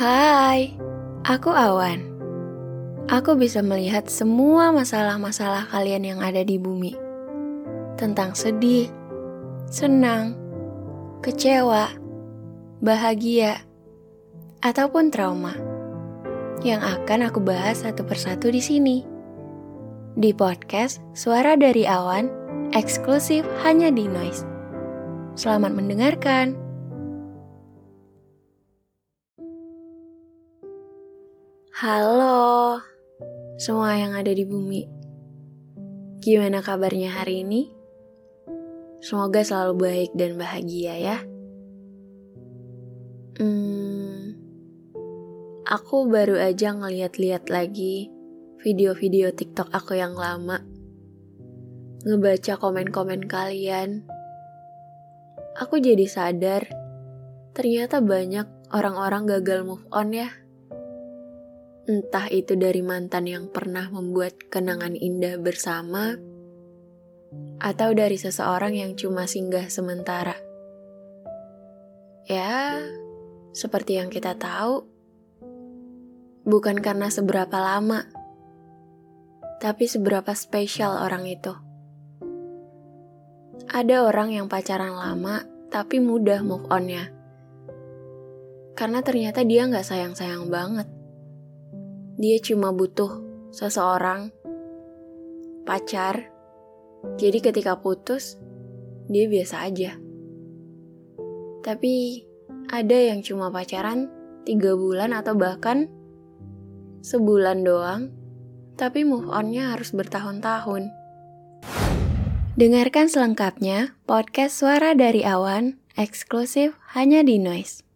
Hai, aku Awan. Aku bisa melihat semua masalah-masalah kalian yang ada di bumi. Tentang sedih, senang, kecewa, bahagia, ataupun trauma. Yang akan aku bahas satu persatu di sini. Di podcast Suara dari Awan, eksklusif hanya di Noise. Selamat mendengarkan. Halo, semua yang ada di bumi. Gimana kabarnya hari ini? Semoga selalu baik dan bahagia ya. Hmm, aku baru aja ngeliat-liat lagi video-video TikTok aku yang lama. Ngebaca komen-komen kalian. Aku jadi sadar, ternyata banyak orang-orang gagal move on ya Entah itu dari mantan yang pernah membuat kenangan indah bersama, atau dari seseorang yang cuma singgah sementara. Ya, seperti yang kita tahu, bukan karena seberapa lama, tapi seberapa spesial orang itu. Ada orang yang pacaran lama, tapi mudah move on-nya. Karena ternyata dia nggak sayang-sayang banget dia cuma butuh seseorang, pacar. Jadi ketika putus, dia biasa aja. Tapi ada yang cuma pacaran tiga bulan atau bahkan sebulan doang, tapi move onnya harus bertahun-tahun. Dengarkan selengkapnya podcast Suara dari Awan, eksklusif hanya di Noise.